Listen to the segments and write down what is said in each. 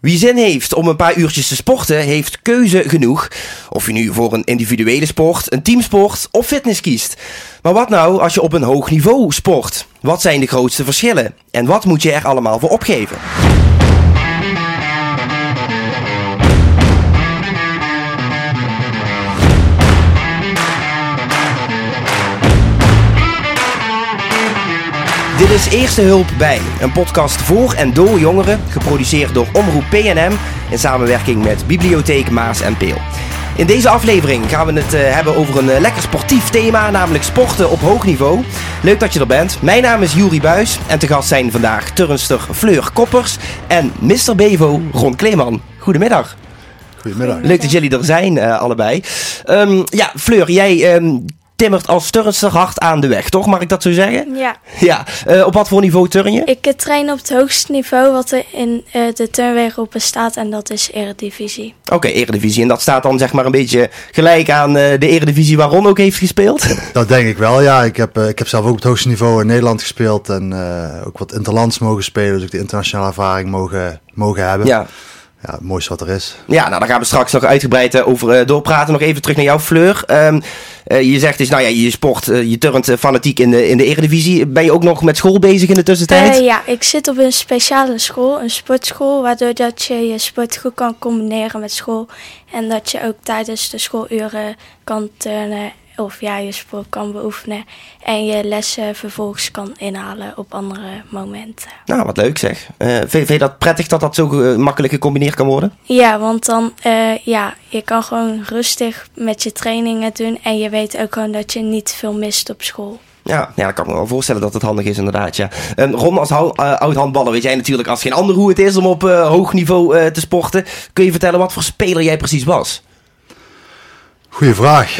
Wie zin heeft om een paar uurtjes te sporten, heeft keuze genoeg. Of je nu voor een individuele sport, een teamsport of fitness kiest. Maar wat nou als je op een hoog niveau sport? Wat zijn de grootste verschillen? En wat moet je er allemaal voor opgeven? Dit is Eerste Hulp bij, een podcast voor en door jongeren, geproduceerd door Omroep PNM in samenwerking met Bibliotheek Maas en Peel. In deze aflevering gaan we het uh, hebben over een uh, lekker sportief thema, namelijk sporten op hoog niveau. Leuk dat je er bent. Mijn naam is Juri Buis en te gast zijn vandaag turnster Fleur Koppers en Mr. Bevo Ron Kleeman. Goedemiddag. Goedemiddag. Leuk dat jullie er zijn, uh, allebei. Um, ja, Fleur, jij um, timmert als turnster hard aan de weg, toch? Mag ik dat zo zeggen? Ja. Ja. Uh, op wat voor niveau turn je? Ik uh, train op het hoogste niveau wat er in uh, de turnwereld bestaat en dat is Eredivisie. Oké, okay, Eredivisie. En dat staat dan zeg maar een beetje gelijk aan de Eredivisie waar Ron ook heeft gespeeld? Dat denk ik wel, ja. Ik heb, ik heb zelf ook op het hoogste niveau in Nederland gespeeld en ook wat interlands mogen spelen. Dus ook de internationale ervaring mogen, mogen hebben. Ja ja, het mooiste wat er is. Ja, nou daar gaan we straks nog uitgebreid over uh, doorpraten. Nog even terug naar jou, Fleur. Um, uh, je zegt dus, nou ja, je sport, uh, je turnt fanatiek in de, in de eredivisie. Ben je ook nog met school bezig in de tussentijd? ja, ik zit op een speciale school, een sportschool, waardoor dat je je sport goed kan combineren met school. En dat je ook tijdens de schooluren kan turnen of ja, je sport kan beoefenen en je lessen vervolgens kan inhalen op andere momenten. Nou, wat leuk zeg. Uh, vind, vind, je dat prettig dat dat zo uh, makkelijk gecombineerd kan worden? Ja, want dan, uh, ja, je kan gewoon rustig met je trainingen doen en je weet ook gewoon dat je niet veel mist op school. Ja, ja, ik kan me wel voorstellen dat het handig is inderdaad, ja. Um, Ron, als uh, oud-handballer weet jij natuurlijk als geen ander hoe het is om op uh, hoog niveau uh, te sporten. Kun je vertellen wat voor speler jij precies was? Goeie vraag.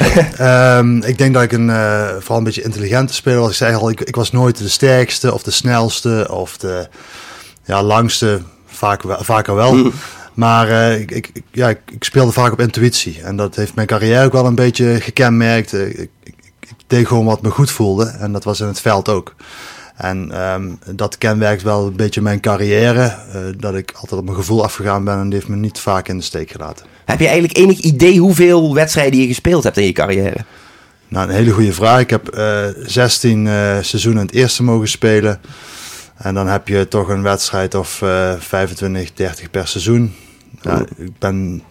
um, ik denk dat ik een uh, vooral een beetje intelligente speler was. Ik zei al, ik, ik, was nooit de sterkste of de snelste of de ja, langste. Vaak, vaker wel. Mm. Maar uh, ik, ik, ja, ik, speelde vaak op intuïtie. En dat heeft mijn carrière ook wel een beetje gekenmerkt. Ik, ik, deed gewoon wat me goed voelde. En dat was in het veld ook. En um, dat kenmerkt wel een beetje mijn carrière. Uh, dat ik altijd op mijn gevoel afgegaan ben en die heeft me niet vaak in de steek gelaten. Heb je eigenlijk enig idee hoeveel wedstrijden je gespeeld hebt in je carrière? Nou, een hele goede vraag. Ik heb uh, 16 uh, seizoenen in het eerste mogen spelen. En dan heb je toch een wedstrijd of uh, 25, 30 per seizoen. Ja, ik ben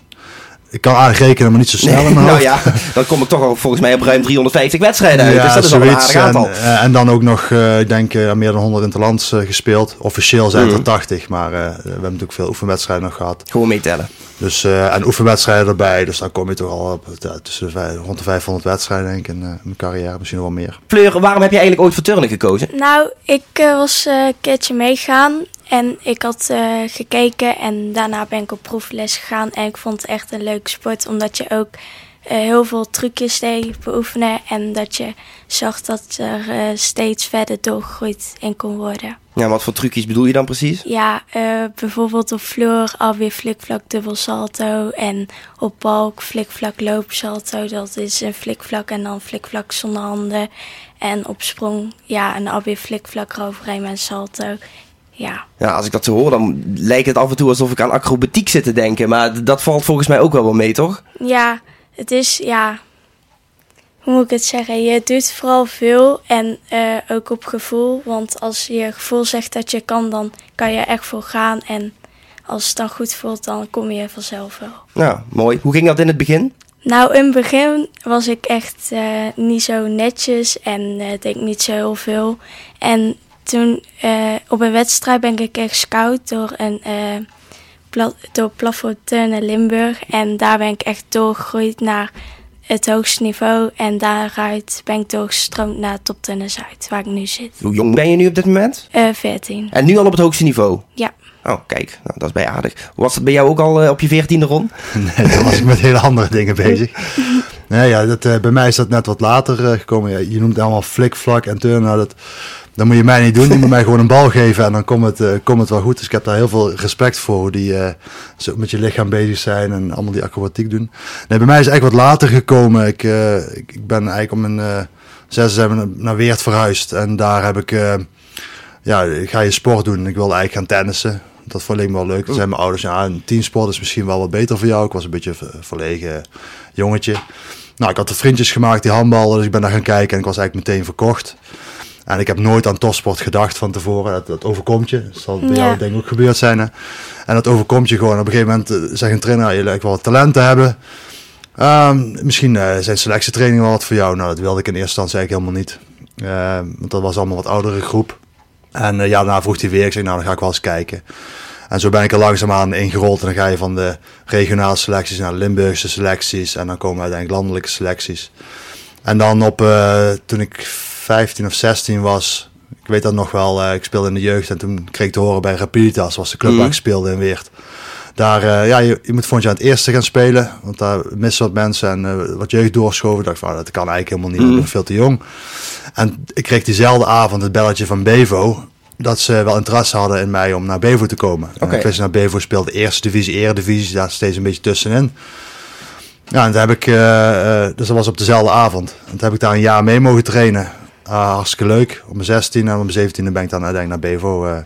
ik kan aardig rekenen, maar niet zo snel. Nee, nou ja, dan kom ik toch al volgens mij op ruim 350 wedstrijden uit. Ja, dus dat is al een aardig aantal. En, en, dan ook nog, uh, ik denk, uh, meer dan 100 interlands uh, gespeeld. Officieel zijn het mm. er 80, maar we hebben natuurlijk veel oefenwedstrijden nog gehad. Gewoon meetellen. Dus, en oefenwedstrijden erbij, dus dan kom je toch al op tussen de, rond de 500 wedstrijden denk ik in mijn carrière, misschien wel meer. Fleur, waarom heb je eigenlijk ooit voor turnen gekozen? Nou, ik was een keertje meegaan en ik had uh, gekeken en daarna ben ik op proefles gegaan. En ik vond het echt een leuke sport, omdat je ook uh, heel veel trucjes deed beoefenen. En dat je zag dat er uh, steeds verder doorgegroeid in kon worden. Ja, wat voor trucjes bedoel je dan precies? Ja, bijvoorbeeld op vloer alweer flikvlak dubbel salto. En op balk flikvlak loopsalto. Dat is een flikvlak en dan flikvlak zonder handen. En op sprong, ja, en alweer flikvlak eroverheen met salto. Ja. ja, als ik dat zo hoor, dan lijkt het af en toe alsof ik aan acrobatiek zit te denken. Maar dat valt volgens mij ook wel wel mee, toch? Ja, het is, ja, hoe moet ik het zeggen? Je doet vooral veel en uh, ook op gevoel. Want als je gevoel zegt dat je kan, dan kan je echt voor gaan. En als het dan goed voelt, dan kom je vanzelf wel. Ja, mooi. Hoe ging dat in het begin? Nou, in het begin was ik echt uh, niet zo netjes en uh, deed niet zo heel veel. En toen uh, op een wedstrijd ben ik echt scout door een uh, pla door Plafond Turnen Limburg. En daar ben ik echt doorgegroeid naar het hoogste niveau. En daaruit ben ik doorgestroomd naar Top Turnen Zuid, waar ik nu zit. Hoe jong ben je nu op dit moment? Uh, 14. En nu al op het hoogste niveau? Ja. Oh, kijk, nou, dat is bij aardig. Was dat bij jou ook al uh, op je veertiende rond? Nee, dan was ik met hele andere dingen bezig. Nee, ja, dat, uh, bij mij is dat net wat later uh, gekomen. Ja, je noemt het allemaal flikvlak en turnen. Nou, dat, dat moet je mij niet doen. Je moet mij gewoon een bal geven en dan komt het, uh, komt het wel goed. Dus ik heb daar heel veel respect voor. Die uh, met je lichaam bezig zijn en allemaal die acrobatiek doen. Nee, bij mij is eigenlijk wat later gekomen. Ik, uh, ik, ik, ben eigenlijk om mijn zes hebben naar Weert verhuisd. En daar heb ik, ja, ga je sport doen. Ik wilde eigenlijk gaan tennissen. Dat vond ik wel leuk. Toen zei mijn ouders, ja, een teamsport is misschien wel wat beter voor jou. Ik was een beetje een verlegen jongetje. Nou, ik had de vriendjes gemaakt die handballen, dus ik ben daar gaan kijken en ik was eigenlijk meteen verkocht. En ik heb nooit aan topsport gedacht van tevoren. Dat, dat overkomt je. Dat zal bij Ja. jou denk ik ook gebeurd zijn. Hè? En dat overkomt je gewoon. Op een gegeven moment eh, zegt een trainer, je lijkt wel wat talent te hebben. Ehm, misschien eh, zijn selectietrainingen wel wat voor jou. Nou, dat wilde ik in eerste instantie eigenlijk helemaal niet. Ehm, want dat was allemaal wat oudere groep. En eh, ja, daarna vroeg hij weer. Ik zei, nou, dan ga ik wel eens kijken. En zo ben ik er langzaamaan ingerold. En dan ga je van de regionale selecties naar de Limburgse selecties. En dan komen uiteindelijk landelijke selecties. En dan op, toen ik 15 of 16 was, ik weet dat nog wel, eh, ik speelde in de jeugd. En toen kreeg ik te horen bij Rapiditas, was de club Mhm. waar ik speelde in Weert. Daar, eh, ja, je, je moet volgend jaar het eerste gaan spelen. Want daar missen wat mensen en eh, wat jeugd doorschoven. Dacht van, ah, dat kan eigenlijk helemaal niet, ik ben veel te jong. En ik kreeg diezelfde avond het belletje van Bevo. Dat ze wel interesse hadden in mij om naar Bevo te komen. En Oké. Ik wist naar Bevo speelde eerste divisie, eredivisie. Daar steeds een beetje tussenin. Ja, en toen heb ik, dus dat was op dezelfde avond. En toen heb ik daar een jaar mee mogen trainen. Ah, hartstikke leuk. Mijn 16 en mijn 17 ben ik dan uiteindelijk naar Bevo eh,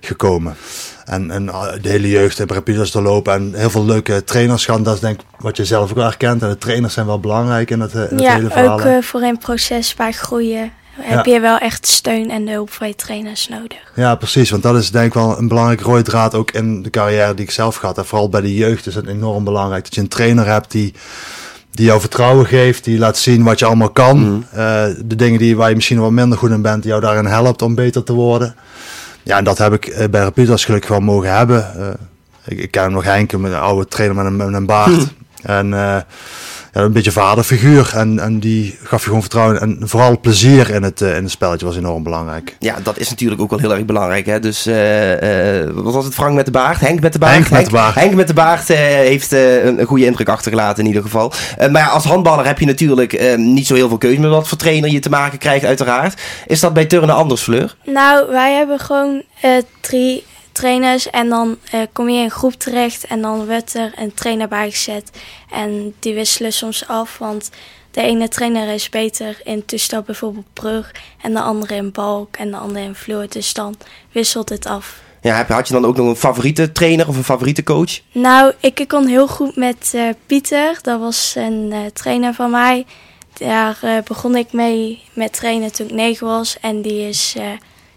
gekomen. En, en ah, de hele jeugd Rapidas te lopen en heel veel leuke trainers gaan. Dat is denk ik wat je zelf ook wel herkent. En de trainers zijn wel belangrijk in het, eh, in Ja, hele verhaal. ook hè. eh, voor een proces bij groeien heb je wel echt steun en de hulp van je trainers nodig. Ja, precies. Want dat is denk ik wel een belangrijke rode draad ook in de carrière die ik zelf gehad heb. Vooral bij de jeugd is het enorm belangrijk dat je een trainer hebt die, die jou vertrouwen geeft. Die laat zien wat je allemaal kan. Eh, de dingen die, waar je misschien wat minder goed in bent, die jou daarin helpt om beter te worden. Ja, en dat heb ik eh, bij Rapidas gelukkig wel mogen hebben. Eh, ik, ik ken hem nog Henk, een oude trainer met een, met een baard. En ja, een beetje vaderfiguur. En, en die gaf je gewoon vertrouwen. En vooral plezier in het, eh, in het spelletje was enorm belangrijk. Ja, dat is natuurlijk ook wel heel erg belangrijk. Hè? Dus, eh, eh, wat was het? Frank met de baard? Henk met de baard? Henk met de baard. Henk met de baard eh, heeft een, een goede indruk achtergelaten in ieder geval. Eh, maar ja, als handballer heb je natuurlijk niet zo heel veel keuze met wat voor trainer je te maken krijgt, uiteraard. Is dat bij turnen anders, Fleur? Nou, wij hebben gewoon eh, drie trainers en dan eh, kom je in een groep terecht en dan wordt er een trainer bijgezet. En die wisselen soms af, want de ene trainer is beter in toestel bijvoorbeeld brug en de andere in balk en de andere in vloer. Dus dan wisselt het af. Ja, had je dan ook nog een favoriete trainer of een favoriete coach? Nou, ik kon heel goed met eh, Pieter. Dat was een eh, trainer van mij. Daar begon ik mee met trainen toen ik negen was. En die is,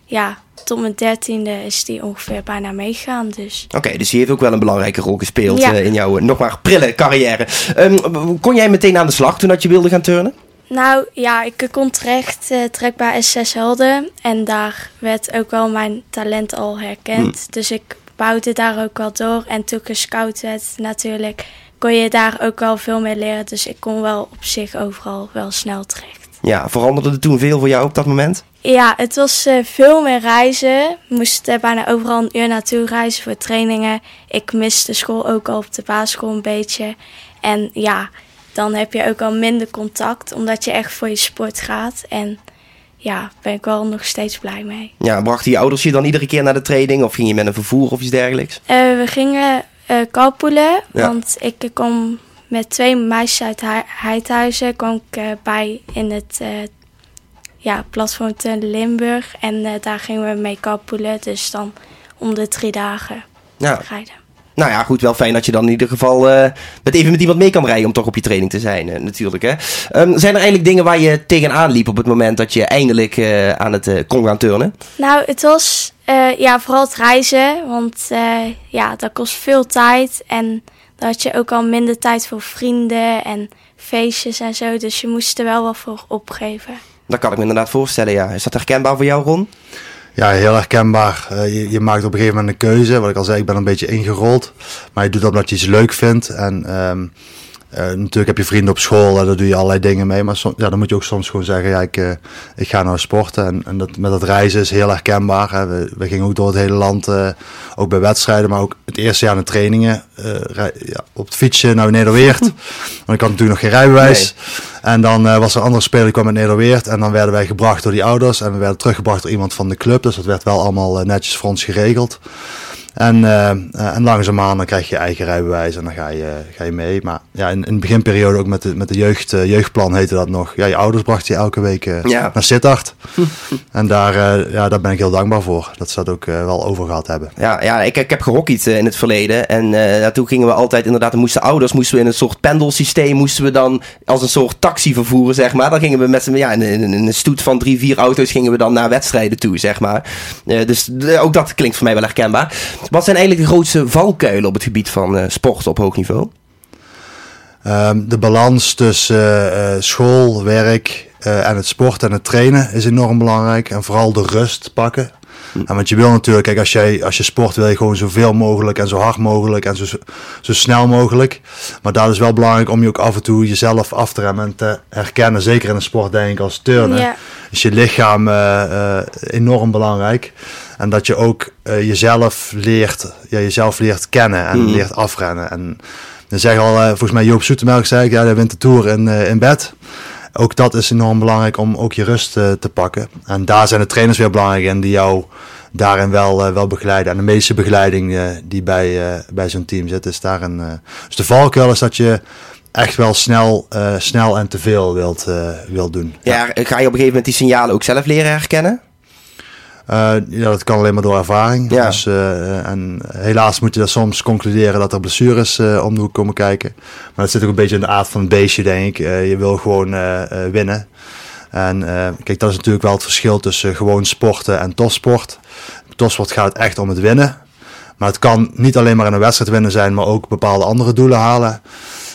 ja, tot mijn dertiende is die ongeveer bijna meegegaan. Dus Oké, dus die heeft ook wel een belangrijke rol gespeeld Ja. eh, in jouw eh, nog maar prille carrière. Ehm, kon jij meteen aan de slag toen dat je wilde gaan turnen? Nou ja, ik kon terecht eh trek bij S6 Helden. En daar werd ook wel mijn talent al herkend. Dus ik bouwde daar ook wel door. En toen ik gescout werd natuurlijk, kon je daar ook wel veel meer leren. Dus ik kon wel op zich overal wel snel terecht. Ja, veranderde er toen veel voor jou op dat moment? Ja, het was eh, veel meer reizen. We moesten bijna overal een uur naartoe reizen voor trainingen. Ik miste school ook al op de basisschool een beetje. En ja, dan heb je ook al minder contact, omdat je echt voor je sport gaat. En ja, ben ik wel nog steeds blij mee. Ja, brachten je ouders je dan iedere keer naar de training of ging je met een vervoer of iets dergelijks? Eh, we gingen eh carpoolen, Ja. want ik kom met twee meisjes uit Hei- Heidhuizen kwam ik eh, bij in het eh, ja, platform te Limburg. En eh, daar gingen we mee carpoolen, dus dan om de drie dagen Ja, rijden. nou ja, goed, wel fijn dat je dan in ieder geval met even met iemand mee kan rijden om toch op je training te zijn, natuurlijk. Hè? Ehm, zijn er eigenlijk dingen waar je tegenaan liep op het moment dat je eindelijk aan het kon gaan turnen? Nou, het was ja, vooral het reizen, want ja, dat kost veel tijd. En dan had je ook al minder tijd voor vrienden en feestjes en zo. Dus je moest er wel wat voor opgeven. Dat kan ik me inderdaad voorstellen, ja. Is dat herkenbaar voor jou, Ron? Ja, heel herkenbaar. Eh, je, je maakt op een gegeven moment een keuze. Wat ik al zei, ik ben een beetje ingerold. Maar je doet dat omdat je iets leuk vindt. En ehm, eh, natuurlijk heb je vrienden op school en daar doe je allerlei dingen mee. Maar ja, dan moet je ook soms gewoon zeggen, ja, ik, eh, ik ga nou sporten. En, en dat, met dat reizen is heel herkenbaar. Hè. We, we gingen ook door het hele land, eh, ook bij wedstrijden. Maar ook het eerste jaar in de trainingen. rij- ja, op het fietsje naar Nederweert. Want ik had natuurlijk nog geen rijbewijs. En dan was er een andere speler die kwam uit Nederweert. En dan werden wij gebracht door die ouders. En we werden teruggebracht door iemand van de club. Dus dat werd wel allemaal netjes voor ons geregeld. En, uh, en langzaamaan dan krijg je eigen rijbewijs en dan ga je, ga je mee. Maar ja, in, in de beginperiode ook met de, met de jeugd, jeugdplan heette dat nog. Ja, je ouders brachten je elke week naar Sittard. en daar, ja, daar ben ik heel dankbaar voor. Dat ze dat ook wel over gehad hebben. Ja, ja ik, ik heb gehockeyd in het verleden. En daartoe gingen we altijd inderdaad, moesten ouders moesten we in een soort pendelsysteem, moesten we dan als een soort taxi vervoeren, zeg maar. Dan gingen we met ja, in, in, in een stoet van drie, vier auto's gingen we dan naar wedstrijden toe, zeg maar. dus ook dat klinkt voor mij wel herkenbaar. Wat zijn eigenlijk de grootste valkuilen op het gebied van uh, sport op hoog niveau? Um, de balans tussen uh, school, werk en het sport en het trainen is enorm belangrijk. En vooral de rust pakken. En want je wil natuurlijk, kijk, als, jij, als je sport wil je gewoon zoveel mogelijk en zo hard mogelijk en zo, zo snel mogelijk. Maar dat is wel belangrijk om je ook af en toe jezelf af te remmen en te herkennen. Zeker in een sport denk ik als turnen. Ja. Is je lichaam uh, enorm belangrijk. En dat je ook uh, jezelf leert, ja, jezelf leert kennen en mm. leert afrennen. En dan zeg al, uh, volgens mij Joop Zoetemelk zei ik, ja, hij wint de Tour in, uh, in bed. Ook dat is enorm belangrijk om ook je rust te pakken. En daar zijn de trainers weer belangrijk in die jou daarin wel, wel begeleiden. En de meeste begeleiding die bij, bij zo'n team zit, is daarin. dus de valkuil is dat je echt wel snel, snel en te veel wilt, wilt doen. Ja, ja, ga je op een gegeven moment die signalen ook zelf leren herkennen? Uh, ja, dat kan alleen maar door ervaring. Ja. Dus, uh, en helaas moet je dan soms concluderen dat er blessures uh, om de hoek komen kijken. Maar dat zit ook een beetje in de aard van het beestje, denk ik. je wil gewoon winnen. En kijk, dat is natuurlijk wel het verschil tussen gewoon sporten en topsport. Topsport gaat echt om het winnen. Maar het kan niet alleen maar in een wedstrijd winnen zijn, maar ook bepaalde andere doelen halen.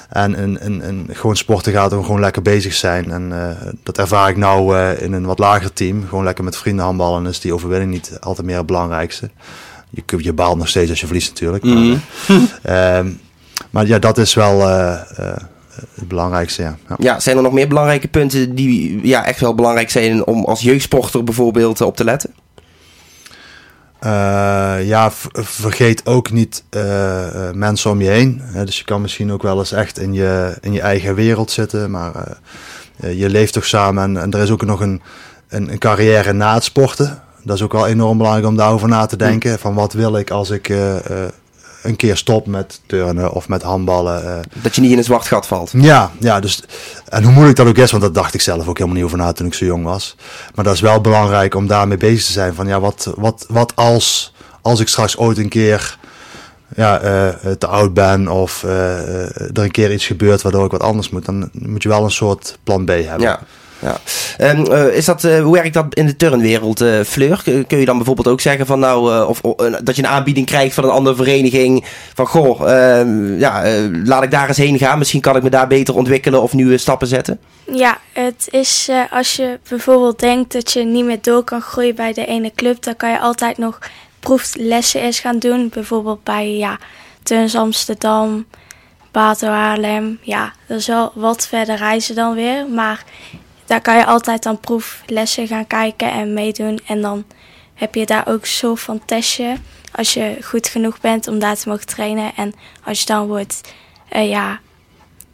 En in, in gewoon sporten gaat om gewoon lekker bezig zijn. En uh, dat ervaar ik nou uh, in een wat lager team. Gewoon lekker met vrienden handballen is die overwinning niet altijd meer het belangrijkste. Je, je baalt nog steeds als je verliest natuurlijk. Maar, mm. uh, maar ja, dat is wel het belangrijkste. Ja. ja. Ja. zijn er nog meer belangrijke punten die ja, echt wel belangrijk zijn om als jeugdsporter bijvoorbeeld op te letten? Uh, ja, vergeet ook niet uh, mensen om je heen. dus je kan misschien ook wel eens echt in je, in je eigen wereld zitten. Maar je leeft toch samen. En, en, er is ook nog een, een, een, carrière na het sporten. Dat is ook wel enorm belangrijk om daarover na te denken. Van wat wil ik als ik een keer stop met turnen of met handballen. Uh. Dat je niet in een zwart gat valt. Ja, ja dus, en hoe moeilijk dat ook is, want dat dacht ik zelf ook helemaal niet over na toen ik zo jong was. Maar dat is wel belangrijk om daarmee bezig te zijn. Van ja, wat, wat, wat als, als ik straks ooit een keer ja, uh, te oud ben of uh, er een keer iets gebeurt waardoor ik wat anders moet, dan moet je wel een soort plan B hebben. Ja. Ja. Um, is dat, uh, hoe werkt dat in de turnwereld, uh, Fleur? Kun je dan bijvoorbeeld ook zeggen van nou, uh, of dat je een aanbieding krijgt van een andere vereniging van goh, ehm, ja, laat ik daar eens heen gaan. Misschien kan ik me daar beter ontwikkelen of nieuwe stappen zetten. Ja, het is als je bijvoorbeeld denkt dat je niet meer door kan groeien bij de ene club, dan kan je altijd nog proeflessen eens gaan doen. Bijvoorbeeld bij ja, Turns Amsterdam, Bato Haarlem. Ja, dat is wel wat verder reizen dan weer, maar daar kan je altijd dan proeflessen gaan kijken en meedoen. En dan heb je daar ook zo van testje. Als je goed genoeg bent om daar te mogen trainen. En als je dan wordt, uh, ja,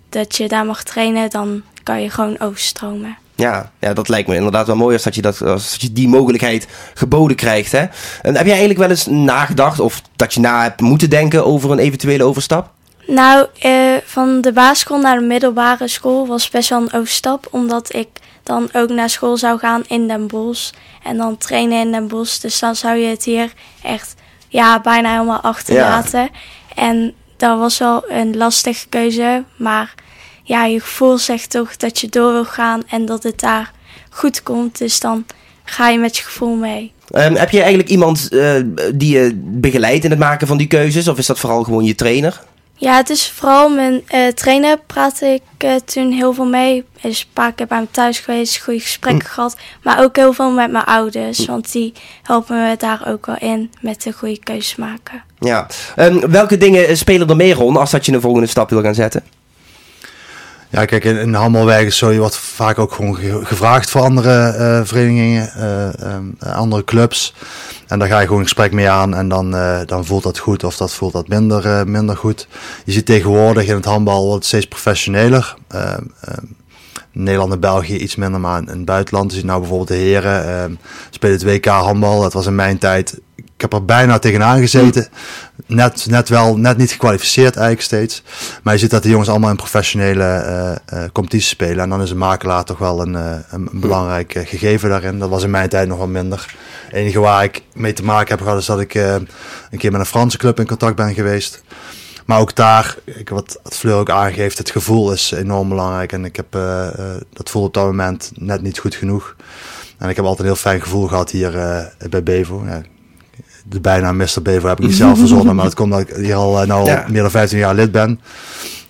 dat je daar mag trainen, dan kan je gewoon overstromen. Ja, ja, dat lijkt me inderdaad wel mooi als dat je, dat, als je die mogelijkheid geboden krijgt. Hè? En heb jij eigenlijk wel eens nagedacht of dat je na hebt moeten denken over een eventuele overstap? Nou, eh, van de basisschool naar de middelbare school was best wel een overstap. Omdat ik dan ook naar school zou gaan in Den Bosch. En dan trainen in Den Bosch. Dus dan zou je het hier echt ja, bijna helemaal achterlaten. Ja. En dat was wel een lastige keuze. Maar ja, je gevoel zegt toch dat je door wil gaan en dat het daar goed komt. Dus dan ga je met je gevoel mee. Um, heb je eigenlijk iemand uh, die je begeleidt in het maken van die keuzes? Of is dat vooral gewoon je trainer? Ja, het is vooral mijn uh, trainer praatte ik uh, toen heel veel mee. Er is een paar keer bij me thuis geweest, goede gesprekken hm. gehad. Maar ook heel veel met mijn ouders, hm. want die helpen me daar ook wel in met de goede keuzes maken. Ja, um, welke dingen spelen er meer rond als dat je een volgende stap wil gaan zetten? Ja, kijk, in, in Handelweg is zo, vaak ook gewoon gevraagd voor andere uh, verenigingen, um, andere clubs. En daar ga je gewoon een gesprek mee aan en dan, dan voelt dat goed of dat voelt dat minder, minder goed. Je ziet tegenwoordig in het handbal wordt steeds professioneler. Uh, Nederland en België iets minder, maar in het buitenland. Ziet nou bijvoorbeeld de heren spelen het WK handbal. Dat was in mijn tijd heb er bijna tegenaan gezeten. Net, net wel, net niet gekwalificeerd eigenlijk steeds. Maar je ziet dat de jongens allemaal in professionele uh, competities spelen. En dan is een makelaar toch wel een, een belangrijk gegeven daarin. Dat was in mijn tijd nog wel minder. Het enige waar ik mee te maken heb gehad is dat ik een keer met een Franse club in contact ben geweest. Maar ook daar, ik, wat, wat Fleur ook aangeeft, het gevoel is enorm belangrijk. En ik heb uh, dat voel op dat moment net niet goed genoeg. En ik heb altijd een heel fijn gevoel gehad hier uh, bij Bevo. Ja, de bijna Mr. Bevo heb ik niet zelf verzonnen, maar het komt dat ik hier al nou ja. meer dan 15 jaar lid ben.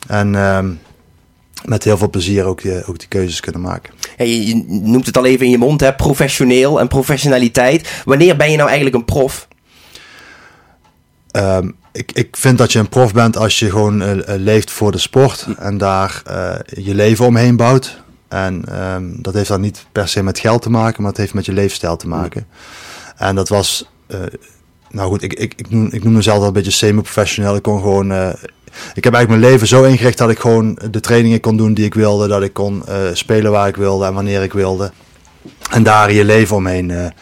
En uh, met heel veel plezier ook die, ook die keuzes kunnen maken. je, je, noemt het al even in je mond, hè? professioneel en professionaliteit. Wanneer ben je nou eigenlijk een prof? Um, ik, ik vind dat je een prof bent als je gewoon uh, leeft voor de sport en daar uh, je leven omheen bouwt. En um, dat heeft dan niet per se met geld te maken, maar het heeft met je leefstijl te maken. En dat was, uh, nou goed, ik, ik, ik, noem, mezelf al een beetje semi-professioneel. Ik kon gewoon, ik heb eigenlijk mijn leven zo ingericht dat ik gewoon de trainingen kon doen die ik wilde, dat ik kon spelen waar ik wilde en wanneer ik wilde. En daar je leven omheen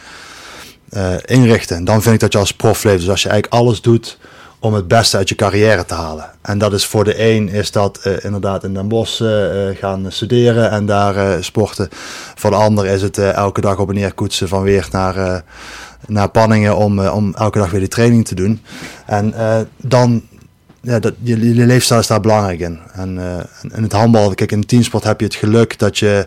inrichten. En dan vind ik dat je als prof leeft. Dus als je eigenlijk alles doet om het beste uit je carrière te halen. En dat is voor de een is dat inderdaad in Den Bosch gaan studeren en daar sporten. Voor de ander is het elke dag op en neer koetsen van weer naar, naar Panningen om, om elke dag weer die training te doen. En dan, ja, dat, je, je leefstijl is daar belangrijk in. En in het handbal, kijk in de teamsport heb je het geluk dat je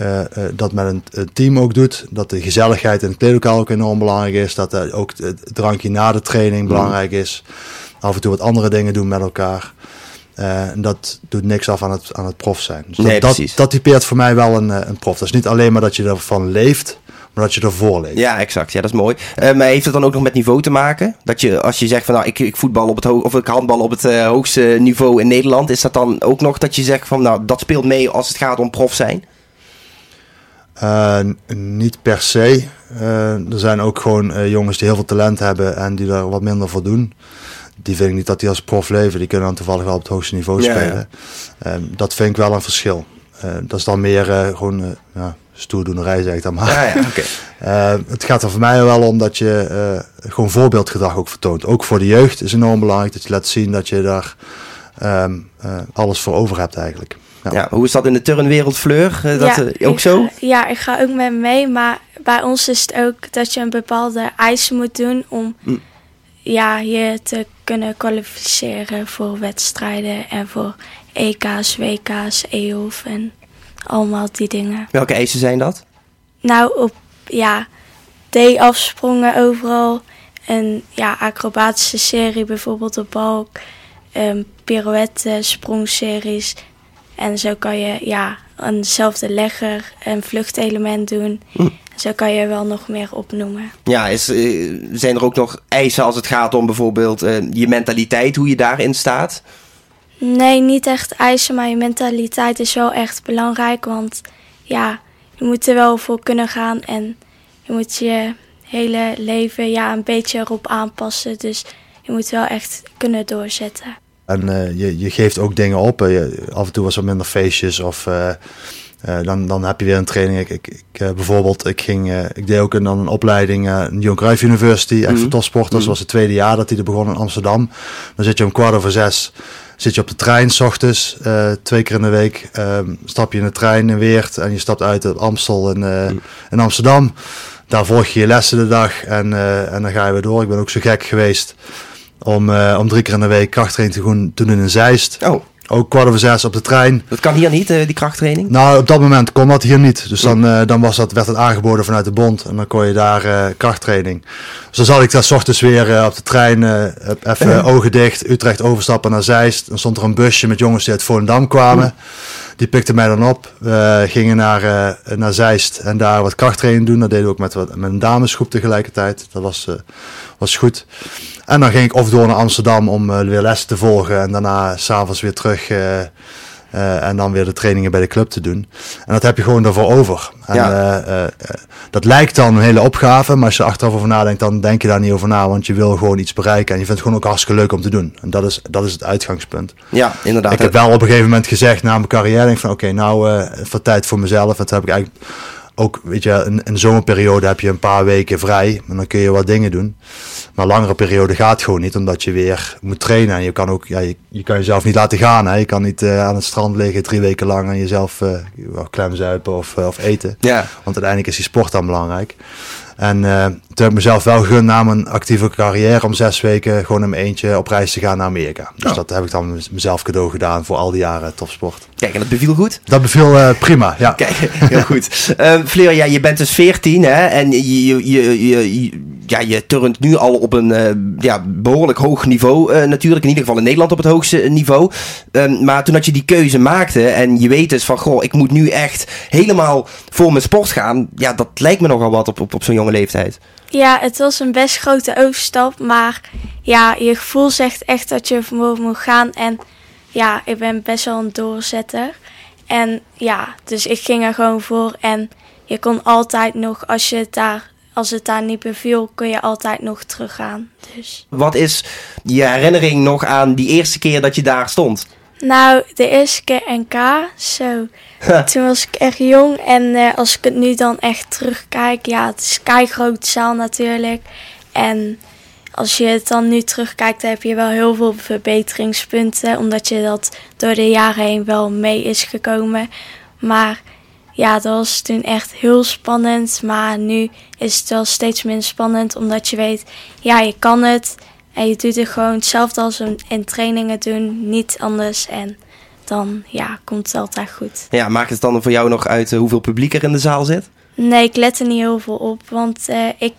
uh, uh, dat met een, een, team ook doet. Dat de gezelligheid in het kleedlokaal ook enorm belangrijk is. Dat uh, ook het drankje na de training belangrijk is. Af en toe wat andere dingen doen met elkaar. en dat doet niks af aan het, aan het prof zijn. Dus nee, dat, dat, dat, typeert voor mij wel een, een prof. Dat is niet alleen maar dat je ervan leeft, maar dat je ervoor leeft. Ja, exact. Ja, dat is mooi. maar heeft het dan ook nog met niveau te maken? Dat je, als je zegt van nou, ik, ik voetbal op het hoog, of ik handbal op het hoogste niveau in Nederland, is dat dan ook nog dat je zegt van nou, dat speelt mee als het gaat om prof zijn? Uh, niet per se. Er zijn ook gewoon jongens die heel veel talent hebben en die daar wat minder voor doen. Die vind ik niet dat die als prof leven. Die kunnen dan toevallig wel op het hoogste niveau spelen. Ja. Ehm, dat vind ik wel een verschil. Dat is dan meer gewoon ja, stoerdoenerij, zeg ik dan maar. Ja, okay. het gaat er voor mij wel om dat je gewoon voorbeeldgedrag ook vertoont. Ook voor de jeugd is enorm belangrijk dat je laat zien dat je daar um, alles voor over hebt eigenlijk. Ja. hoe is dat in de turnwereld, Fleur? Dat ja, ook zo? ja, ik ga ook met mee. Maar bij ons is het ook dat je een bepaalde eisen moet doen om hm. ja, je te kunnen kwalificeren voor wedstrijden en voor EK's, WK's, EOF en allemaal die dingen. Welke eisen zijn dat? Nou, op ja, D-afsprongen overal. Een ja, acrobatische serie bijvoorbeeld op balk. Um, pirouette, sprongseries en zo kan je ja, eenzelfde legger en vluchtelement doen. Hm. Zo kan je wel nog meer opnoemen. Ja, is, eh, zijn er ook nog eisen als het gaat om bijvoorbeeld uh, je mentaliteit, hoe je daarin staat? Nee, niet echt eisen, maar je mentaliteit is wel echt belangrijk. Want ja, je moet er wel voor kunnen gaan en je moet je hele leven ja, een beetje erop aanpassen. Dus je moet wel echt kunnen doorzetten. En uh, je, je geeft ook dingen op. Je, af en toe was er minder feestjes of uh, uh, dan, dan heb je weer een training. Ik, ik, ik bijvoorbeeld, ik, ging, ik deed ook een, dan een opleiding aan Johan Cruijff University, echt mm voor topsporters. Mm Dat was het tweede jaar dat hij er begon in Amsterdam. Dan zit je om kwart over zes zit je op de trein, s ochtends, twee keer in de week. Ehm, stap je in de trein in Weert en je stapt uit op Amstel in, mm. in Amsterdam. Daar volg je je lessen de dag en, en dan ga je weer door. Ik ben ook zo gek geweest om, om drie keer in de week krachttraining te doen, doen in een Zeist. Oh. Ook kwart over zes op de trein. Dat kan hier niet, uh, die krachttraining? Nou, op dat moment kon dat hier niet. Dus dan, uh, dan was dat, werd het aangeboden vanuit de bond. En dan kon je daar uh, krachttraining. Dus dan zat ik daar s ochtends weer op de trein, even ogen dicht, Utrecht overstappen naar Zeist. Dan stond er een busje met jongens die uit Volendam kwamen. Die pikten mij dan op. We gingen naar, naar Zeist en daar wat krachttraining doen. Dat deden we ook met, met een damesgroep tegelijkertijd. Dat was, was goed. En dan ging ik of door naar Amsterdam om uh, weer les te volgen. En daarna s'avonds weer terug. Uh, uh, en dan weer de trainingen bij de club te doen. En dat heb je gewoon ervoor over. En, ja. dat lijkt dan een hele opgave. Maar als je er achteraf over nadenkt, dan denk je daar niet over na. Want je wil gewoon iets bereiken. En je vindt het gewoon ook hartstikke leuk om te doen. En dat is, dat is het uitgangspunt. Ja, inderdaad. Ik heb wel op een gegeven moment gezegd na mijn carrière. Denk van oké, okay, nou uh, voor tijd voor mezelf. En toen heb ik eigenlijk ook, weet je, in een zomerperiode heb je een paar weken vrij. En dan kun je wat dingen doen. Maar langere periode gaat gewoon niet, omdat je weer moet trainen. En je kan ook, ja, je, je kan jezelf niet laten gaan. Hè. Je kan niet uh, aan het strand liggen drie weken lang en jezelf uh, klemzuipen of, uh, of eten. Ja. Want uiteindelijk is die sport dan belangrijk. En uh, toen heb ik mezelf wel gegund na mijn actieve carrière om zes weken gewoon in mijn eentje op reis te gaan naar Amerika. Dus Oh. dat heb ik dan mezelf cadeau gedaan voor al die jaren topsport. Kijk, en dat beviel goed? Dat beviel uh, prima, ja. Kijk, heel goed. Um, Fleur, ja, je bent dus 14 hè, en je, je, je, je, ja, je turnt nu al op een uh, ja, behoorlijk hoog niveau uh, natuurlijk. In ieder geval in Nederland op het hoogste niveau. Um, maar toen dat je die keuze maakte en je weet dus van, goh, ik moet nu echt helemaal voor mijn sport gaan. Ja, dat lijkt me nogal wat op, op, op zo'n jonge leeftijd. Ja, het was een best grote overstap, maar ja, je gevoel zegt echt dat je ervoor moet gaan. En ja, ik ben best wel een doorzetter. En ja, dus ik ging er gewoon voor. En je kon altijd nog, als, je het daar, als het daar niet beviel, kun je altijd nog teruggaan. Dus. Wat is je herinnering nog aan die eerste keer dat je daar stond? Nou, de eerste keer NK, zo. Toen was ik echt jong en uh, als ik het nu dan echt terugkijk, ja, het is een grote zaal natuurlijk. En als je het dan nu terugkijkt, dan heb je wel heel veel verbeteringspunten, omdat je dat door de jaren heen wel mee is gekomen. Maar ja, dat was toen echt heel spannend, maar nu is het wel steeds minder spannend, omdat je weet, ja, je kan het. En je doet het gewoon hetzelfde als in trainingen doen, niet anders. En dan ja, komt het altijd goed. Ja, maakt het dan voor jou nog uit uh, hoeveel publiek er in de zaal zit? Nee, ik let er niet heel veel op. Want uh, ik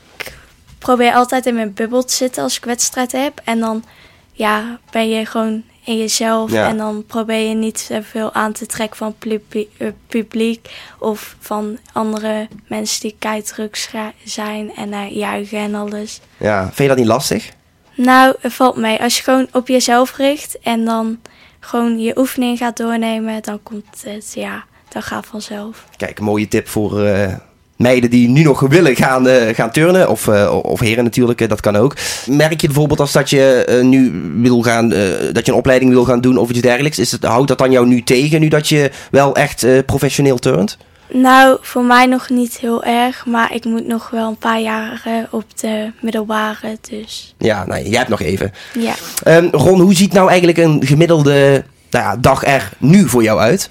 probeer altijd in mijn bubbel te zitten als ik wedstrijd heb. En dan ja, ben je gewoon in jezelf. Ja. En dan probeer je niet zoveel aan te trekken van publiek, uh, publiek of van andere mensen die keidruk zijn en juichen en alles. Ja, vind je dat niet lastig? Nou, het valt mee. Als je gewoon op jezelf richt en dan gewoon je oefening gaat doornemen, dan komt het, ja, dat gaat vanzelf. Kijk, een mooie tip voor uh, meiden die nu nog willen gaan, uh, gaan turnen, of, uh, of heren natuurlijk, dat kan ook. Merk je bijvoorbeeld als dat je nu wil gaan, dat je een opleiding wil gaan doen of iets dergelijks, is het, houdt dat dan jou nu tegen, nu dat je wel echt professioneel turnt? Nou, voor mij nog niet heel erg, maar ik moet nog wel een paar jaren op de middelbare, dus... Ja, nou, jij hebt nog even. Ja. Um, Ron, hoe ziet nou eigenlijk een gemiddelde nou ja, dag er nu voor jou uit?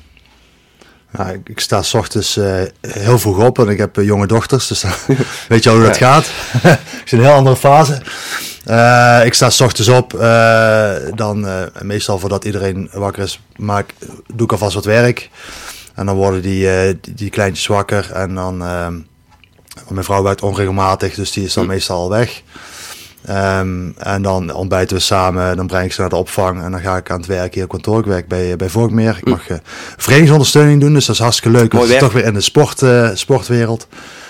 Nou, ik, ik, sta s ochtends uh, heel vroeg op en ik heb uh, jonge dochters, dus weet je al hoe dat ja. gaat. zit in een heel andere fase. Uh, ik sta s ochtends op, dan meestal voordat iedereen wakker is, maak, doe ik alvast wat werk. En dan worden die, uh, die, die, kleintjes wakker. En dan. Uh, mijn vrouw werkt onregelmatig, dus die is dan mm. meestal al weg. Um, en dan ontbijten we samen, dan breng ik ze naar de opvang en dan ga ik aan het werk hier op kantoor. Ik werk bij, bij Volkmeer. Ik mag uh, verenigingsondersteuning doen, dus dat is hartstikke leuk. Want het is toch weer in de sport, uh, sportwereld.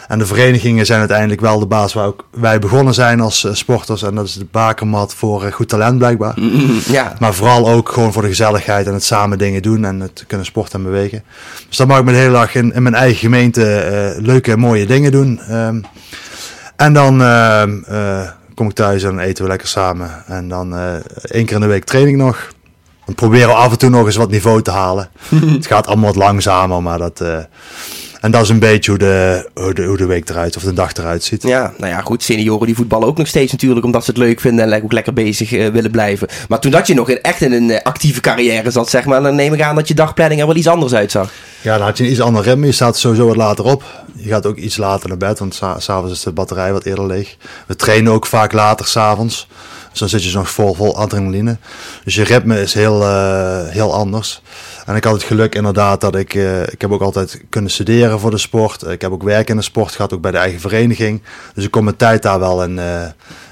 En de verenigingen zijn uiteindelijk wel de baas waar ook wij begonnen zijn als uh, sporters. En dat is de bakermat voor goed talent blijkbaar. Mm, ja. Maar vooral ook gewoon voor de gezelligheid en het samen dingen doen en het kunnen sporten en bewegen. Dus dan mag ik me de hele dag in, in mijn eigen gemeente leuke en mooie dingen doen. Um, en dan kom ik thuis en dan eten we lekker samen. En dan één keer in de week training nog. Dan proberen we af en toe nog eens wat niveau te halen. het gaat allemaal wat langzamer, maar dat... En dat is een beetje hoe de, hoe, de, hoe de week eruit of de dag eruit ziet. Ja, nou ja, goed. Senioren die voetballen ook nog steeds natuurlijk omdat ze het leuk vinden en ook lekker bezig uh, willen blijven. Maar toen dat je nog in, echt in een actieve carrière zat, zeg maar, dan neem ik aan dat je dagplanning er wel iets anders uitzag. Ja, dan had je een iets ander ritme. Je staat sowieso wat later op. Je gaat ook iets later naar bed, want s'avonds is de batterij wat eerder leeg. We trainen ook vaak later s'avonds. Dus dan zit je nog vol, vol adrenaline. Dus je ritme is heel, uh, heel anders. En ik had het geluk inderdaad dat ik, uh, ik heb ook altijd kunnen studeren voor de sport. Ik heb ook werk in de sport gehad, ook bij de eigen vereniging. Dus ik kon mijn tijd daar wel in, uh,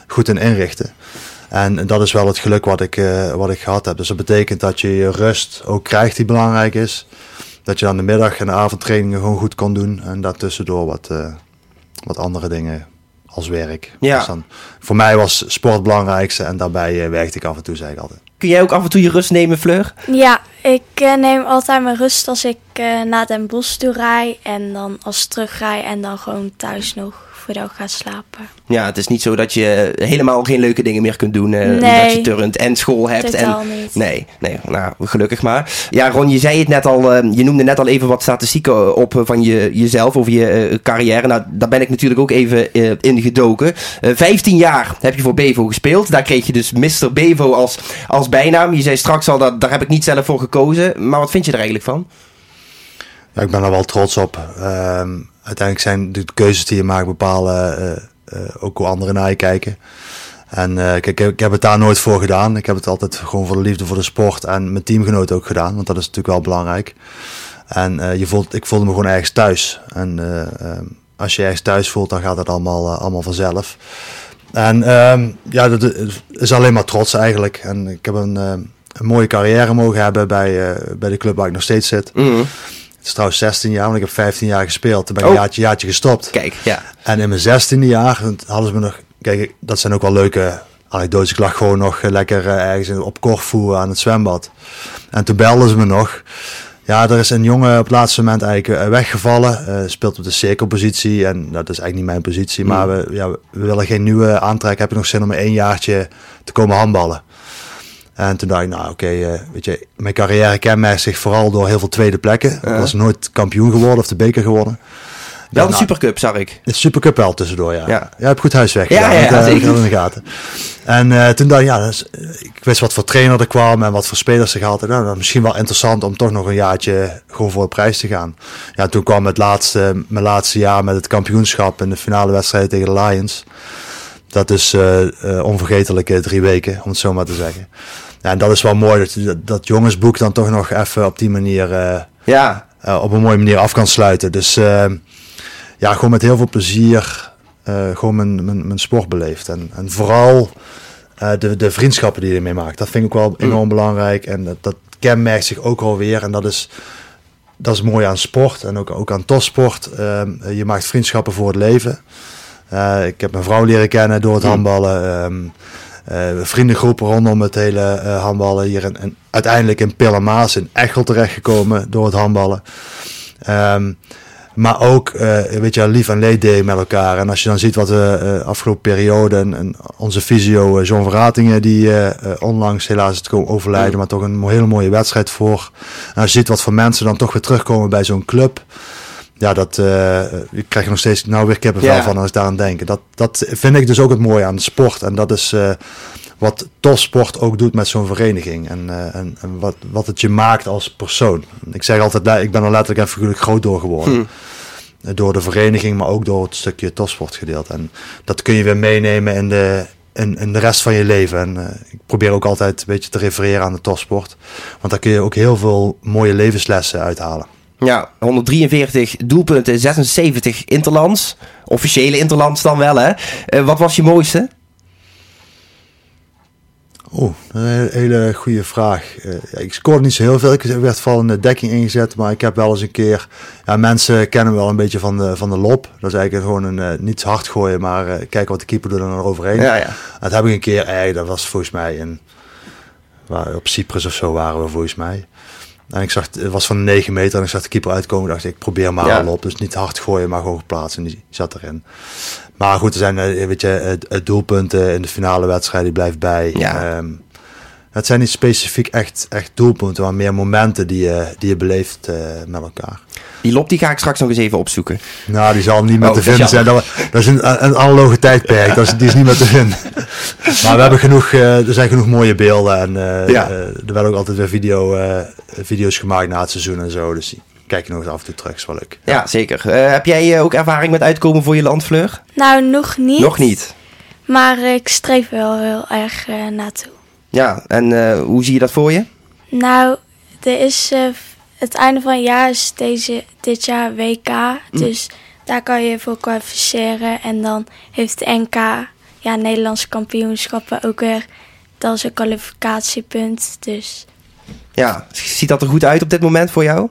goed in inrichten. En dat is wel het geluk wat ik, wat ik gehad heb. Dus dat betekent dat je je rust ook krijgt die belangrijk is. Dat je dan de middag en de avondtrainingen gewoon goed kan doen. En daartussendoor wat, wat andere dingen als werk. Ja. Dus dan, voor mij was sport het belangrijkste en daarbij werkte ik af en toe, zei ik altijd. Kun jij ook af en toe je rust nemen, Fleur? Ja, ik uh, neem altijd mijn rust als ik uh, naar Den Bosch toe rij. En dan als ik terugrij en dan gewoon thuis nog voordat ik ga slapen. Ja, het is niet zo dat je helemaal geen leuke dingen meer kunt doen. eh, Nee. Dat je turnt en school hebt. Totaal en, niet. Nee, nee, nou, gelukkig maar. Ja, Ron, je zei het net al, eh, je noemde net al even wat statistieken op eh, van je, jezelf, over je eh, carrière. Nou, daar ben ik natuurlijk ook even eh, in gedoken. Eh 15 jaar heb je voor Bevo gespeeld. Daar kreeg je dus Mr. Bevo als, als bijnaam. Je zei straks al, dat, daar heb ik niet zelf voor gekozen. Maar wat vind je er eigenlijk van? Ja, ik ben er wel trots op. Ehm, uiteindelijk zijn de keuzes die je maakt bepalen eh, eh, ook hoe anderen naar je kijken. En kijk, ik heb het daar nooit voor gedaan. Ik heb het altijd gewoon voor de liefde voor de sport en mijn teamgenoten ook gedaan. Want dat is natuurlijk wel belangrijk. En je voelt, ik voelde me gewoon ergens thuis. En als je ergens thuis voelt, dan gaat het allemaal, allemaal vanzelf. En ehm, ja, dat is alleen maar trots eigenlijk. En ik heb een, een mooie carrière mogen hebben bij, bij de club waar ik nog steeds zit. Mhm. Het is trouwens 16 jaar, want ik heb 15 jaar gespeeld. Toen ben ik Oh. een jaartje, jaartje gestopt. Kijk, ja. En in mijn 16e jaar hadden ze me nog... Kijk, dat zijn ook wel leuke anekdotes. Ik lag gewoon nog lekker eh, ergens op Corfu aan het zwembad. En toen belden ze me nog. Ja, er is een jongen op het laatste moment eigenlijk eh, weggevallen. Eh, speelt op de cirkelpositie. En dat is eigenlijk niet mijn positie. Maar we, ja, we willen geen nieuwe aantrek. Heb je nog zin om één jaartje te komen handballen? En toen dacht ik, nou oké, eh, weet je, mijn carrière kenmerkt zich vooral door heel veel tweede plekken. Ik was nooit kampioen geworden of de beker geworden. Wel de nou, Supercup, zag ik. de Supercup wel tussendoor, ja. Ja. ja. je hebt goed huiswerk Ja, gedaan. ja, ja, eh, in de gaten. En eh, toen dacht ik, ja, eh, ik wist wat voor trainer er kwam en wat voor spelers er gehad. hadden. Nou, dat misschien wel interessant om toch nog een jaartje gewoon voor de prijs te gaan. Ja, toen kwam het laatste, mijn laatste jaar met het kampioenschap in de finale wedstrijd tegen de Lions. Dat is eh eh, onvergetelijke drie weken, om het zo maar te zeggen. Ja, en dat is wel mooi dat dat, dat jongensboek dan toch nog even op die manier eh, Ja, eh, op een mooie manier af kan sluiten. Dus eh, ja, gewoon met heel veel plezier eh, gewoon mijn, mijn, mijn sport beleefd. En, en vooral eh, de, de vriendschappen die je ermee maakt. Dat vind ik ook wel enorm belangrijk. En dat, dat kenmerkt zich ook alweer. En dat is, dat is mooi aan sport en ook, ook aan topsport. Je maakt vriendschappen voor het leven. Eh, ik heb mijn vrouw leren kennen door het handballen. Ehm eh, vriendengroepen rondom het hele eh, handballen. Hier in, en uiteindelijk in Pillermaas in Echel terechtgekomen door het handballen. Ehm, maar ook, weet je, lief en leed delen met elkaar. En als je dan ziet wat we afgelopen periode en, en onze fysio eh, John Verratingen, die onlangs helaas het komen overlijden, maar toch een hele mooie wedstrijd voor. En als je ziet wat voor mensen dan toch weer terugkomen bij zo'n club. Ja, dat eh, ik krijg er nog steeds nou weer kippenvel Ja. van als ik daaraan denk. Dat, dat vind ik dus ook het mooie aan de sport. En dat is eh, wat topsport ook doet met zo'n vereniging. En, eh, en, en wat, wat het je maakt als persoon. Ik zeg altijd, le- ik ben er letterlijk en figuurlijk groot door geworden. Eh, Door de vereniging, maar ook door het stukje topsportgedeelte. En dat kun je weer meenemen in de, in, in de rest van je leven. En ik probeer ook altijd een beetje te refereren aan de topsport. Want daar kun je ook heel veel mooie levenslessen uithalen. Ja, 143 doelpunten, 76 interlands. Officiële interlands dan wel, hè? Eh, wat was je mooiste? Oeh, een hele, goede vraag. Eh, ik scoorde niet zo heel veel. Ik werd vooral in de dekking ingezet. Maar ik heb wel eens een keer... Ja, mensen kennen me wel een beetje van de, van de lop. Dat is eigenlijk gewoon een eh, niet hard gooien, maar eh, kijken wat de keeper doet en er overheen. Ja, ja. Dat heb ik een keer... Eh, dat was volgens mij in... Waar, op Cyprus of zo waren we volgens mij. En ik zag, het was van 9 meter en ik zag de keeper uitkomen. dacht ik, ik probeer maar Ja. al op. Dus niet hard gooien, maar gewoon geplaatst. En die zat erin. Maar goed, er zijn, eh, weet je, het, het doelpunten in de finale wedstrijd, die blijft bij. Ja. Ehm, het zijn niet specifiek echt, echt doelpunten, maar meer momenten die je, die je beleeft eh, met elkaar. Die lop die ga ik straks nog eens even opzoeken. Nou, die zal niet meer Oh, te is vinden zijn. Dat, dat is een, een analoge tijdperk. Dat is, die is niet meer te vinden. Maar we hebben genoeg, eh, er zijn genoeg mooie beelden. En eh, Ja. eh, er werden ook altijd weer video, eh, video's gemaakt na het seizoen en zo. Dus die kijk je nog eens af en toe terug. is wel leuk. Ja, zeker. Eh, heb jij ook ervaring met uitkomen voor je landvleur? Nou, nog niet. Nog niet. Maar ik streef wel heel erg naartoe. Ja, en eh, hoe zie je dat voor je? Nou, er is, eh, het einde van het jaar is deze, dit jaar WK. Dus daar kan je voor kwalificeren. En dan heeft de NK, ja, Nederlandse kampioenschappen ook weer. Dat is een kwalificatiepunt. Dus Ja, ziet dat er goed uit op dit moment voor jou?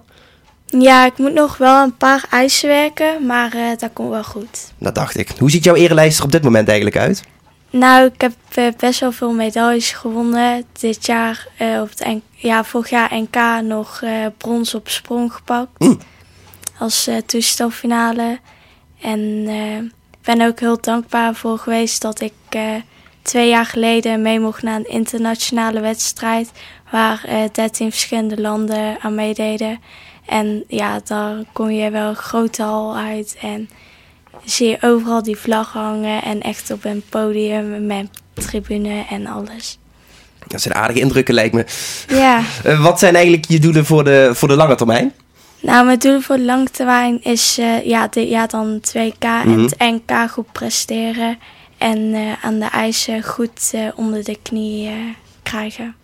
ja, ik moet nog wel een paar eisen werken. Maar eh, dat komt wel goed. Dat dacht ik. Hoe ziet jouw erelijst er op dit moment eigenlijk uit? Nou, ik heb eh, best wel veel medailles gewonnen. Dit jaar, eh, op het ja, vorig jaar NK nog eh, brons op sprong gepakt. Als eh toestelfinale. En eh, ben ook heel dankbaar voor geweest dat ik twee jaar geleden mee mocht naar een internationale wedstrijd. Waar dertien verschillende landen aan meededen. En ja, daar kom je wel grote hal uit en zie je overal die vlag hangen en echt op een podium met tribune en alles. Dat zijn aardige indrukken, lijkt me. Ja. Uh, wat zijn eigenlijk je doelen voor de, voor de lange termijn? Nou, mijn doel voor de lange termijn is uh, ja, dit jaar dan 2K en mhm. het NK goed presteren. En uh, aan de ijzer goed onder de knie krijgen.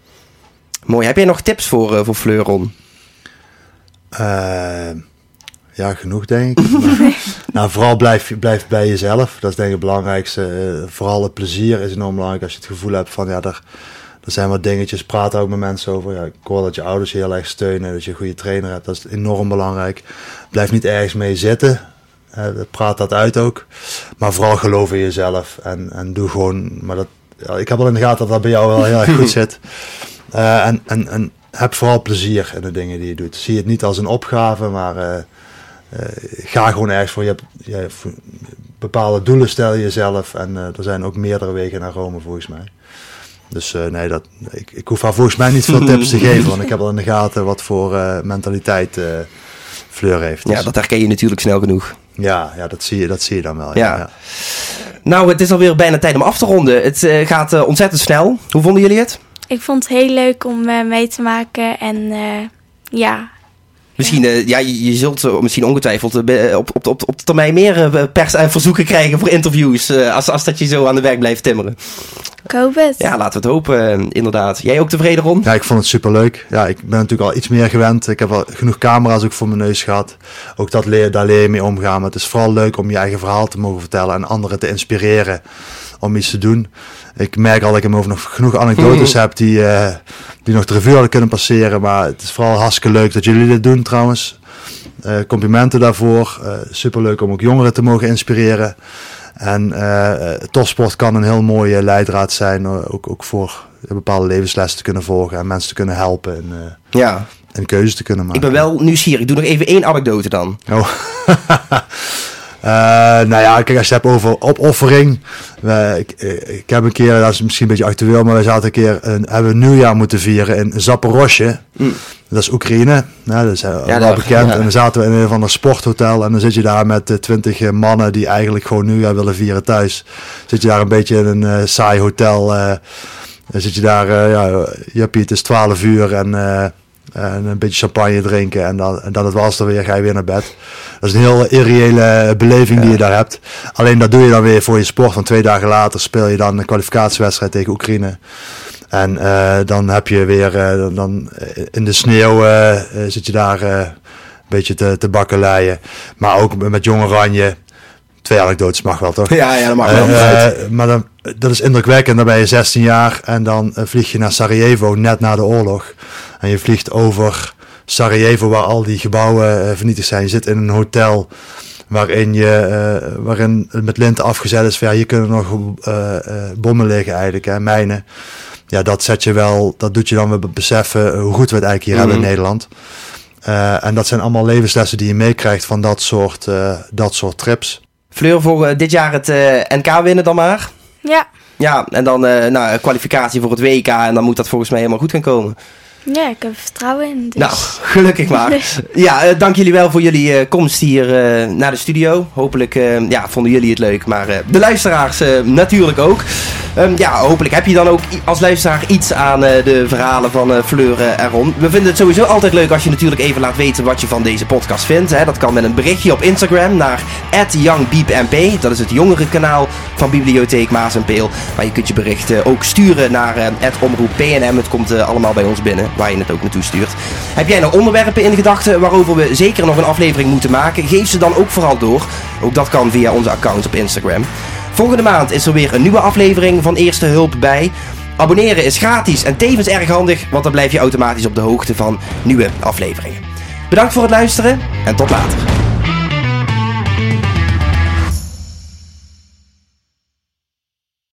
Mooi. Heb jij nog tips voor, voor Fleuron? Ja, genoeg denk ik. nou, vooral blijf, blijf bij jezelf. Dat is denk ik het belangrijkste. Uh, vooral het plezier is enorm belangrijk. Als je het gevoel hebt van ja, er, er zijn wat dingetjes. Praat ook met mensen over. Ja, ik hoor dat je ouders je heel erg steunen. Dat je een goede trainer hebt. Dat is enorm belangrijk. Blijf niet ergens mee zitten. Uh, praat dat uit ook. Maar vooral geloof in jezelf. En, en doe gewoon. Maar dat, ja, ik heb al in de gaten dat dat bij jou wel heel erg goed zit. Uh, en, en, en heb vooral plezier in de dingen die je doet. Zie het niet als een opgave, maar uh, ga gewoon ergens voor. Je hebt, je bepaalde doelen stel je jezelf. En uh, er zijn ook meerdere wegen naar Rome volgens mij. Dus uh, nee, dat, ik, ik hoef haar volgens mij niet veel tips te geven. Want ik heb al in de gaten wat voor mentaliteit Fleur heeft. Dus. Ja, dat herken je natuurlijk snel genoeg. Ja, ja dat, zie je, dat zie je dan wel. Ja. ja. Nou, het is alweer bijna tijd om af te ronden. Het gaat ontzettend snel. Hoe vonden jullie het? Ik vond het heel leuk om mee te maken. En ja, Misschien, uh, ja, je, je zult uh, misschien ongetwijfeld uh, op, op, op, op termijn meer pers en verzoeken krijgen voor interviews. als, als dat je zo aan de werk blijft timmeren. Ik hoop het. Ja, laten we het hopen, inderdaad. Jij ook tevreden, Ron? Ja, ik vond het superleuk. Ja, ik ben natuurlijk al iets meer gewend. Ik heb al genoeg camera's ook voor mijn neus gehad. Ook dat leer, daar leer je mee omgaan. Maar het is vooral leuk om je eigen verhaal te mogen vertellen en anderen te inspireren om iets te doen. Ik merk al dat ik in mijn nog genoeg anekdotes heb die, uh, die nog de revue hadden kunnen passeren. Maar het is vooral hartstikke leuk dat jullie dit doen trouwens. Uh, complimenten daarvoor. Uh, superleuk om ook jongeren te mogen inspireren. En topsport kan een heel mooie leidraad zijn. ook, ook voor bepaalde levenslessen te kunnen volgen. En mensen te kunnen helpen. En, ja. en keuzes te kunnen maken. Ik ben wel nieuwsgierig. Ik doe nog even één anekdote dan. Oh. Uh, nou ja, kijk, als je het hebt over opoffering. ik, ik, heb een keer, dat is misschien een beetje actueel, maar we zaten een keer, een, hebben een nieuwjaar moeten vieren in Zaporozhye. Mm. Dat is Oekraïne, nou, dat is uh, ja, wel bekend. En dan zaten we in een van een sporthotel en dan zit je daar met uh, twintig mannen die eigenlijk gewoon nieuwjaar willen vieren thuis. Zit je daar een beetje in een saai hotel. dan zit je daar, ja, Jappie, het is 12 uur en en een beetje champagne drinken en dan, en dan het was er weer, ga je weer naar bed. Dat is een heel irreële beleving die je daar hebt. Alleen dat doe je dan weer voor je sport. Want twee dagen later speel je dan een kwalificatiewedstrijd tegen Oekraïne. En uh, dan heb je weer, uh, dan in de sneeuw uh, zit je daar een beetje te, te bakkeleien. Maar ook met Jong Oranje. Twee anekdotes mag wel, toch? Ja, ja dat mag wel. maar dan, dat is indrukwekkend. Dan ben je 16 jaar en dan vlieg je naar Sarajevo net na de oorlog. En je vliegt over Sarajevo, waar al die gebouwen uh, vernietigd zijn. Je zit in een hotel waarin, je, uh, waarin met linten afgezet is. Van, ja, hier kunnen nog uh, bommen liggen eigenlijk, hè, mijnen. Ja, dat zet je wel, dat doet je dan weer beseffen hoe goed we het eigenlijk hier hebben in mhm. Nederland. en dat zijn allemaal levenslessen die je meekrijgt van dat soort, dat soort trips. Fleur, voor dit jaar het NK winnen dan maar? Ja. Ja, en dan nou, kwalificatie voor het WK en dan moet dat volgens mij helemaal goed gaan komen. Ja, ik heb vertrouwen in. Dus. Nou, gelukkig maar. ja, uh, dank jullie wel voor jullie uh, komst hier uh, naar de studio. Hopelijk ja, vonden jullie het leuk, maar de luisteraars natuurlijk ook. Um, ja, hopelijk heb je dan ook als luisteraar iets aan de verhalen van Fleur en Ron. We vinden het sowieso altijd leuk als je natuurlijk even laat weten wat je van deze podcast vindt. Hè. Dat kan met een berichtje op Instagram naar youngbeepmp. Dat is het jongere kanaal van Bibliotheek Maas en Peel. Maar je kunt je berichten ook sturen naar omroeppnm. Het komt allemaal bij ons binnen waar je het ook naartoe stuurt. Heb jij nou onderwerpen in gedachten waarover we zeker nog een aflevering moeten maken? Geef ze dan ook vooral door. Ook dat kan via onze account op Instagram. Volgende maand is er weer een nieuwe aflevering van Eerste Hulp bij. Abonneren is gratis en tevens erg handig, want dan blijf je automatisch op de hoogte van nieuwe afleveringen. Bedankt voor het luisteren en tot later.